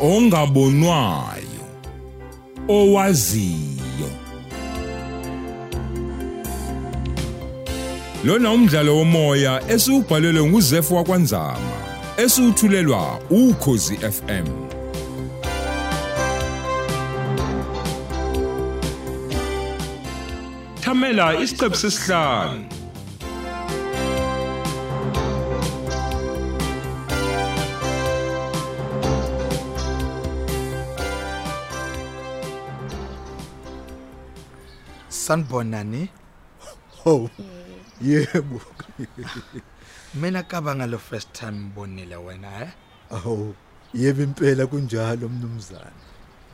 ongabonwayo owaziyo. Lona umdlalo womoya esiubhalelwe nguZefu wakwanzama esithulelwa ukhozi FM Thamela isiqephu sesihlanu. Sanibonani Oh. Yebo. mina cabanga lo first time ngibonile wena eh Awu, yebo impela kunjalo mnumzane.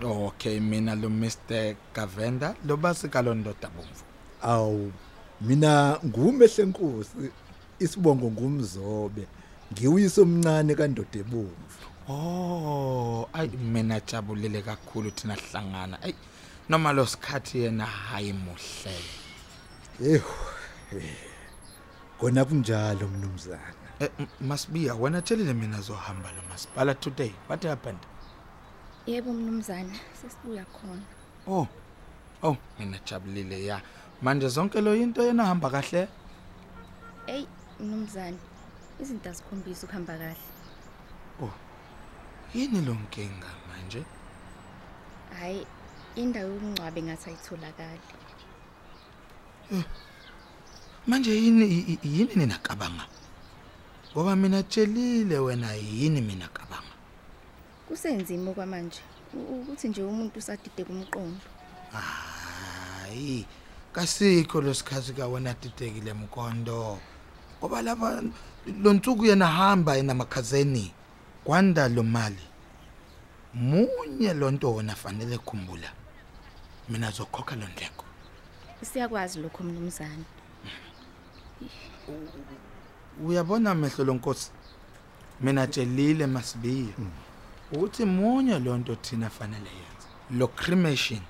okay mina lo Mr Gavenda lo basikalo ndoda bomvu Awu, mina ngumehle enkosi isibongo ngumzobe. Ngiwuyise omncane kaNdoda ebomvu. oh ay mina jabulile kakhulu thina sihlangana ay noma lo sikhathi yena hayi muhle Eho. Kona kunjalo mnumzane. Eh, masibiya wena tshelile mina zohamba lo masipala today what happened Yebo mnumzane, sesibuya khona. oh oh mina jabulile ya manje zonke lo into yena hamba kahle Ey mnumzane, izinto azikhombisa ukuhamba kahle. yini lo nkinga manje Hayi, indawo yokungcwabe ngathi ayitholakali. manje yini i- i- yini nina cabanga? Ngoba mina tshelile wena yini mina cabanga? Kusenzima okwamanje u- ukuthi nje umuntu usadide kumqondo. hayi kasikho lesikhathi ka wena didekile mkondo ngoba lapha lo nsuku yena hamba yena makhazeni kwanda lo mali. Munye lonto wona fanele khumbula mina zokhokha lo ndleko Siyakwazi lokho mnumzane. uyabona mehlo lonkosi mina tshelile masibiye ukuthi munye lonto thina fanele yenze lo cremation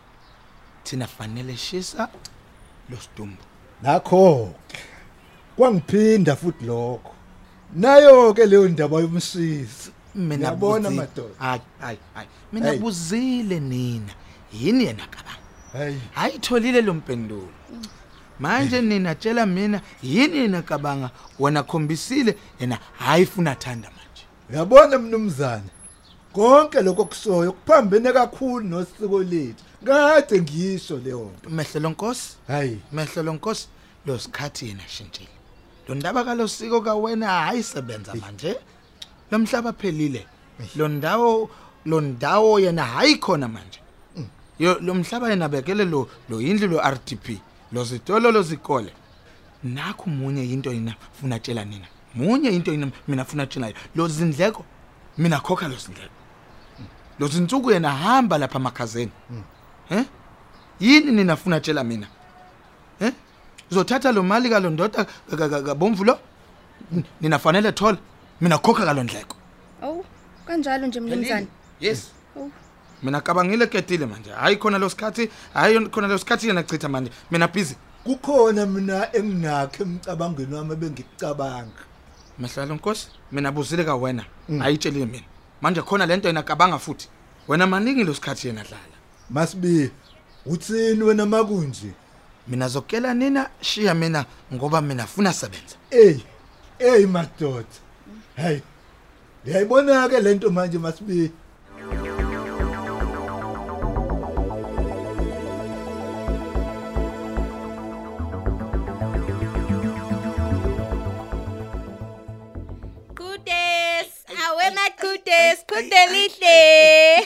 thina fanele shisa lo sidumbu Nakho ke. Kwangiphinda futhi lokho. Nayo ke leyo ndaba yomsisi. mina Ngiyabona, buzi- madoda. hayi hayi hayi mina Hey. buzile nina yini yena cabanga Hayi. hayitholile lo mpendulo. Manje nina tshela mina yini yena cabanga wena khombisile yena hayifuna thanda manje. Uyabona mnumzane. Konke lokho kusoyo kuphambene kakhulu nosiko lethu. Kade ngisho leyo nto. mehlo lonkosi Hayi. mehlo lonkosi lo sikhathi yena shintshile. Lo ndaba kalosiko kawena hayisebenza manje. Lo mhlaba phelile. Lo ndawo lo ndawo yena hayikhona manje. yo lo mhlaba yena bekele lo lo indlu lo RDP lo zitolo lo zikole. Nakho munye into yina funa tshela nina. Munye into yina mina funa tshela yona. lo zindleko mina khokha lo zindleko. Lo zinsuku yena hamba lapha emakhazeni. Eh yini nina funa tshela mina? Eh uzothatha lo mali kalondoda kabomvu lo? N- nina fanele thola mina khokha kalondleko. Awu, kanjalo nje mnumzane. yes. Oh. Mina cabangile ketile manje hayi khona lo sikhathi hayi khona lo sikhathi yena chitha manje mina busy Kukhona mina enginakho emcabangweni wami bengikucabanga. mehlalo nkosi mina buzile ka wena ayitshelile mina manje khona lento yena cabanga futhi wena maningi lo sikhathi yena dlala Masibi. Uthini wena makunje? mina zokela nina shiya mina ngoba mina funa sebenza Ey. Ey madoda. Hey. Uyayibona ke lento manje masibi. Makudes, kudelihle.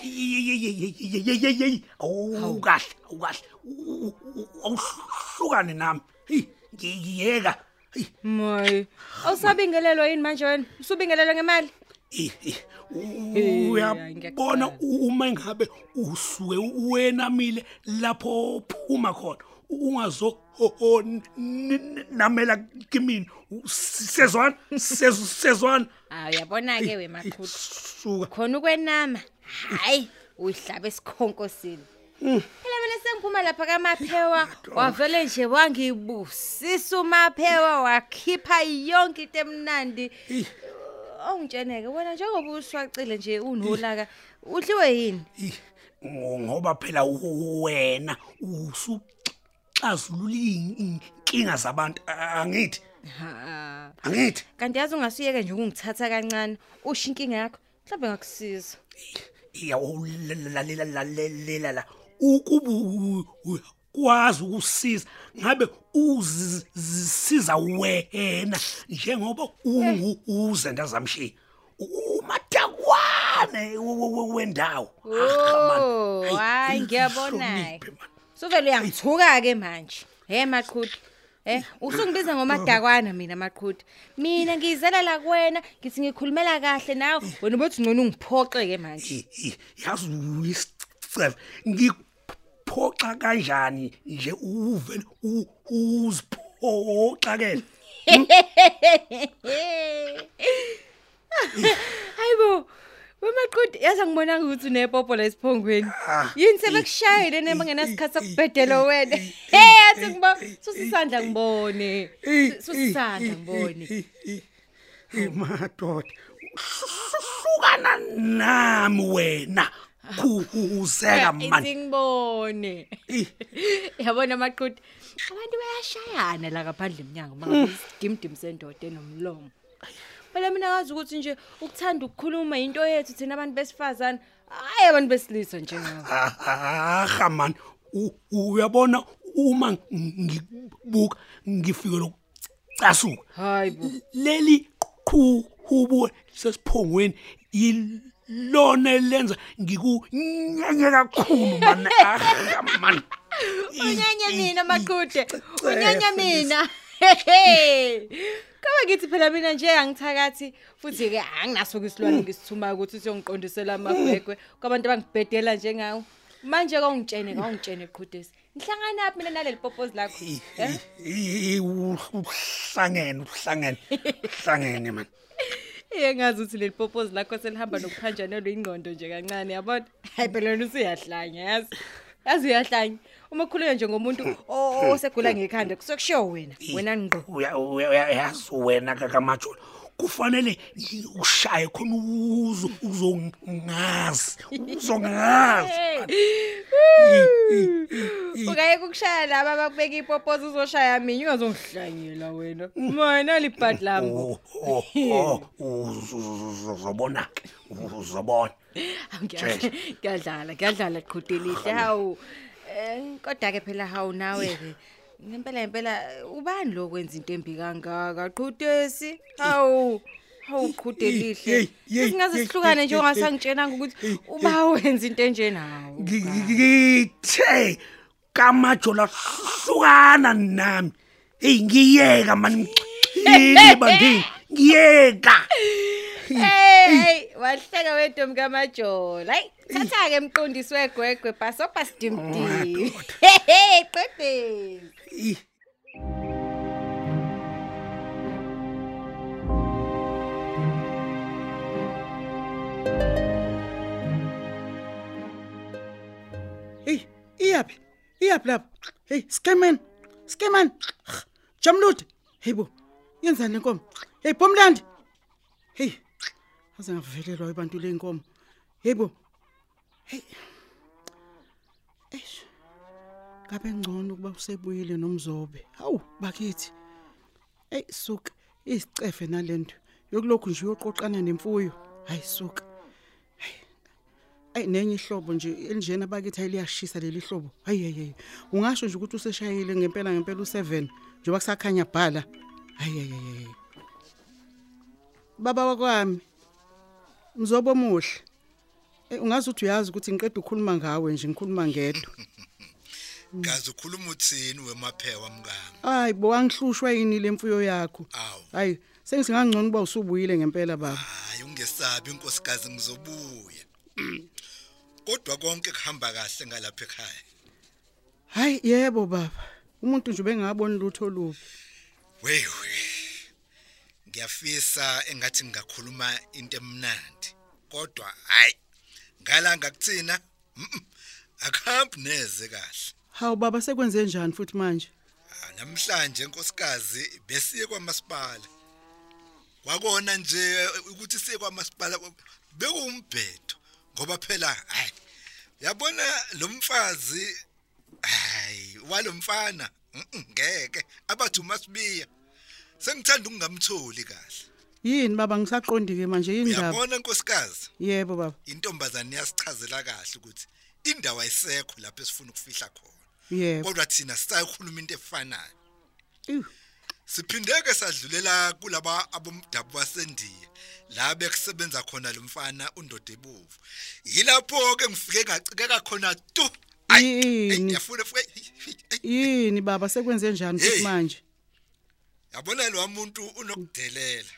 yeyeyeyeyeyeyey awukahle awukahle awuhlukane nami hey ngiyeka hey Moy, awusabingelelwa yini manje wena? Usubingelelwa ngemali? eh, eh, u- uyabona u- uma ngabe usuke wena mile lapho phuma khona ungazo namela kimini U- sezwana Sez- sezwana Ah, uyabona ke we maqhudu. suka Khona ukwenama. Hayi, uyihlaba esikhonkosini. Phela mina sengiphuma lapha kaMaphewa, wavele nje wangibusisa uMaphewa wakhipha yonke into emnandi. Ongitsheneke wena njengoba uswacile nje unolaka Udliwe yini? Ngoba phela wena usuxazulula inkinga zabantu angithi Ha. angithi Kanti yazi ungasiyeke nje ukungithatha kancane usho inkinga yakho. Mhlawumbe ngakusiza. iyawulalela lalela la ukuba kwazi ukusiza ngabe uzisiza wena njengoba ungu uzenda zamshiya umadakwane wendawo Oh, hayi ngiyabona. Suvele uyangithuka ke manje. He maqhudu. Eh, usungibiza ngomadakwana mina maqhudu. Mina ngizela la kuwena, ngithi ngikhulumela kahle nawe, wena ubethi ngcono ungiphoxe ke manje. yazi uyisiceve ngiphoxa kanjani nje uvele u- uziphoxa ke Hayibo. Wemaqhudu yazi angibonanga ukuthi unepopo la esiphongweni. Yini sebekushayile nema ngenasikhathi sokubhedela wena. Hey, yathi ngiba susisandla ngibone. Susisandla ngibone. madoda hlukana nami wena kuhuzeka manje Isingibone. Yabona maqhudu. Abantu bayashayana la ngaphandle eminyango mangabe isigimdim sendoda enomlomo. Phela mina ngazi ukuthi nje ukuthanda ukukhuluma into yethu thina abantu besifazana, hayi abantu besilisa njengawe. aha man u- uyabona uma ngibuka ngifike lokucasuka Hayibo. leli qhubu sesiphongweni yilona lenza ngikunyenye kakhulu man aha man Unyanya mina maqhude. Unyanya mina. Kaba ngithi phela mina nje angithakathi futhi ke anginaso isilwane ngisithuma ukuthi siyongiqondisela amagwegwe kwabantu abangibhedela njengawe. Manje kawungitshene kawungitshene qhudesi. Ngihlangana naphi mina naleli popozi lakho? Eh? uhlangene uhlangene uhlangene man Iye ngazi ukuthi leli popozi lakho selihamba nokuphanjanelwa ingqondo nje kancane yabona. Hayi phela wena usuyahlanya yazi. Yazi uyahlanya. Uma khuleka nje ngomuntu o- osegula ngekhanda kusekushiyo wena. Wena ngqo. uya uya- uyayazi wena kakamajula kufanele ushaye khona uzo uzongazi uzongazi Ungayeke ukushaya laba abakubeka ipopozi uzoshaya mina ungazongihlanyela wena. Mina libhadi lami. Oh, oh, oh, uzobona ke uzobona Ngiyadlala, ngiyadlala qhudelihle hawu. Eh kodwa ke phela hawu nawe ke. Ngempela ngempela ubani lo kwenza into embi kangaka qhudesi? Hawu. Hawu qhudelihle. Singaze sihlukane nje ungasangitshelanga ukuthi uba wenza into enje nawo. ngithe kamajola hlukana nami hey ngiyeka man ngiyini bandini ngiyeka Hey, wahleka wedomi kamajola. Hayi, thatha ke emqondisi wegwegwe bhasopa sidimdim. Hey, qedesi. Ih, Hey, iyapi? Iyapi lapha? Hey, scaman. Scaman. Jamlud. Hey bo. Yenzani lenkomo? Hey, Bomlandi. Hey. Aze ngavelelwa abantu lenkomo. Hey bo. Hey. Eish. Kabe ngcono ukuba usebuyile nomzobe. Hawu, bakithi. Hey, suka. Isicefe nalento. Yokulokhu nje uyoqoqana nemfuyo. Hayi suka. Ay nenye ihlobo nje elinjena bakithi ayiliyashisa leli hlobo. Hayi hayi. Ungasho nje ukuthi useshayile ngempela ngempela u7 njoba kusakhanya bhala. Hayi hayi hayi. Baba wakwami. Mzobo muhle. Eh ungazi ukuthi uyazi ukuthi ngiqeda ukukhuluma ngawe nje ngikhuluma ngedwa. Ngazi ukhuluma uthini wemaphewa mngami? Hayi bo angihlushwa yini lemfuyo yakho. Hayi sengisingangcono uba usubuyile ngempela baba. Hayi ungesabi inkosikazi ngizobuya. Kodwa konke kuhamba kahle ngalapha ekhaya. Hayi yebo baba. Umuntu nje bengaboni lutho olubi. Wewe. Ngiyafisa engathi ngingakhuluma into emnandi. Kodwa hayi ngala ngakuthina mm, akuhambi neze kahle. Hawu baba sekwenze njani futhi manje? Ah, Namhlanje inkosikazi besiye kwamasipala. Kwakona nje ukuthi siye kwamasipala bekumbhedo ngoba phela hayi yabona lo mfazi hayi walomfana ngeke abathi umasibiya sengithanda ukungamtholi kahle. Yini baba? Ngisaqondi ke manje yini ndaba uyabona nkosikazi? Yebo baba. Intombazane iyasichazela kahle ukuthi indawo ayisekho lapho esifuna ukufihla khona. Yebo. Kodwa thina sisayikhuluma into efanayo. Siphindeke sadlulela kulaba abomdabu basendiya la bekusebenza khona lo mfana undoda ebuvu yilapho ke ngifike ngacikeka khona tu. Yini? yafuna yini baba? Sekwenze njani futhi manje? Yabona lo muntu unokudelela.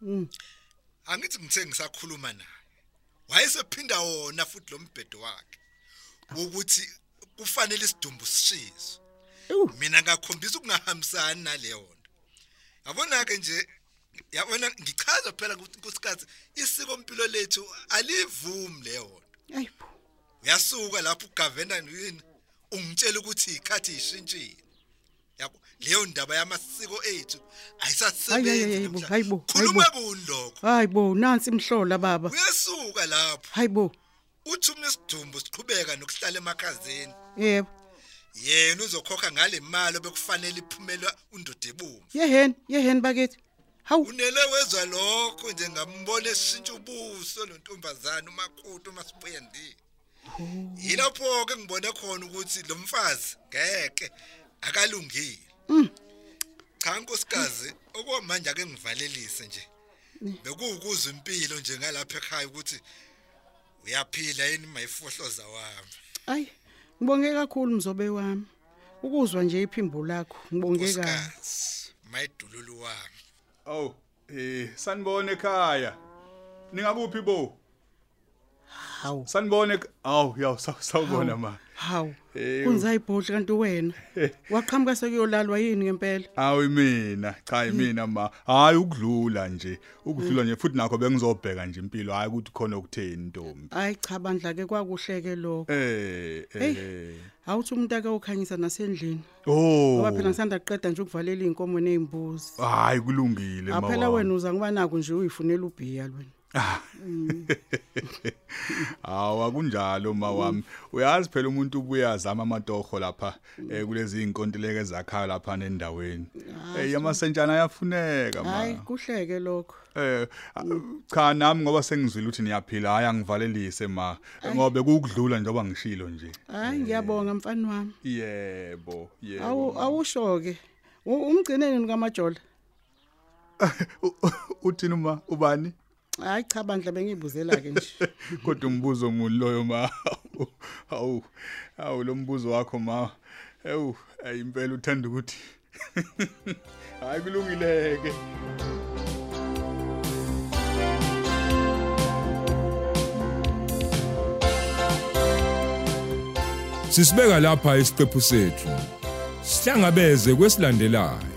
Mm. angithi ngithe ngisakhuluma naye. Wayesephinda wona futhi lo mbhedo wakhe ukuthi kufanele isidumbu sishizwe Ew. mina ngakhombisa ukungahambisani naleyo nto yabona ke nje yabona ngichaza phela ukuthi nkosikazi isiko impilo lethu alivumi leyo nto ayi bo uyasuka lapho ugavena yini ungitshela ukuthi ikhathi ishintshile yabo leyo ndaba yamasiko ethu Hayi, ayisasebenzi hayi, hayi, namhlanje. hayi bo, hayi khuluma bo. kuni lokho. Hayi bo nansi imhlola baba. Uyasuka lapho. Hayi bo. Uthi uma isidumbu siqhubeka nokuhlala emakhazeni. Yebo. Yena uzokhokha ngale mali obekufanele iphumelwa undoda ebomvu yeheni yeheni bakithi. Hawu. Unele wezwa lokho nje ngambona eshintsha ubuso lo ntombazana umakoti uMasibuyendi yilapho ke ngibone khona ukuthi lo mfazi ngeke akalungile. Cha nkosikazi okwamanje ake ngivalelise nje. Bekuwukuzwa impilo nje ngalapha ekhaya ukuthi uyaphila yini mayifohloza wami? Ayi ngibonge kakhulu mzobe wami. Ukuzwa nje iphimbo lakho ngibonge kakhulu mayidululu wami. Aw, eh sanibona ekhaya. Ningakuphi bo? Hawu Sanibona ek- Aw, yaw saw- sawubona ma. hawu Eh, kunzayibhodla kanti wena waqhamuka sekuyolalwa yini ngempela Awu mina, cha yimina ma. Hayi ukudlula nje. Ukudlula nje futhi nakho bengizobheka nje impilo hayi ukuthi khona ukutheni ntombi. hayi cha bandla ke kwakuhleke lokho Eh eh. awuthi umuntu ake ukhanyisa nasendlini Oh. ngoba phela ngisanda kuqeda nje ukuvalela izinkomo nezimbuzi Hayi kulungile ma. aphela wena uza ngoba naku nje uyifunela ubhiya lwena Hawa kunjalo ma wami. Uyazi phela umuntu ubuya zama amatoho lapha eh kulezi inkontileke zakha lapha nendaweni. Eh yamasentshana ayafuneka hayi ma. kuhleke lokho Eh cha nami ngoba sengizwile ukuthi niyaphila hayi angivalelise ma ngoba kukudlula njengoba ngishilo nje. hayi ngiyabonga mfani wami Yebo, yebo. awu ma. awusho-ke U- umgcineni ngamajola U- Uthini uma ubani? Hayi cha bandla bengiyibuzela-ke nje Kodwa umbuzo muni loyo ma. Awu. Awu lo mbuzo wakho ma. Ewu, ayimpela uthanda ukuthi. Hayi kulungileke. Sisibeka lapha isiqephu sethu. Sihlangabeze kwesilandelayo.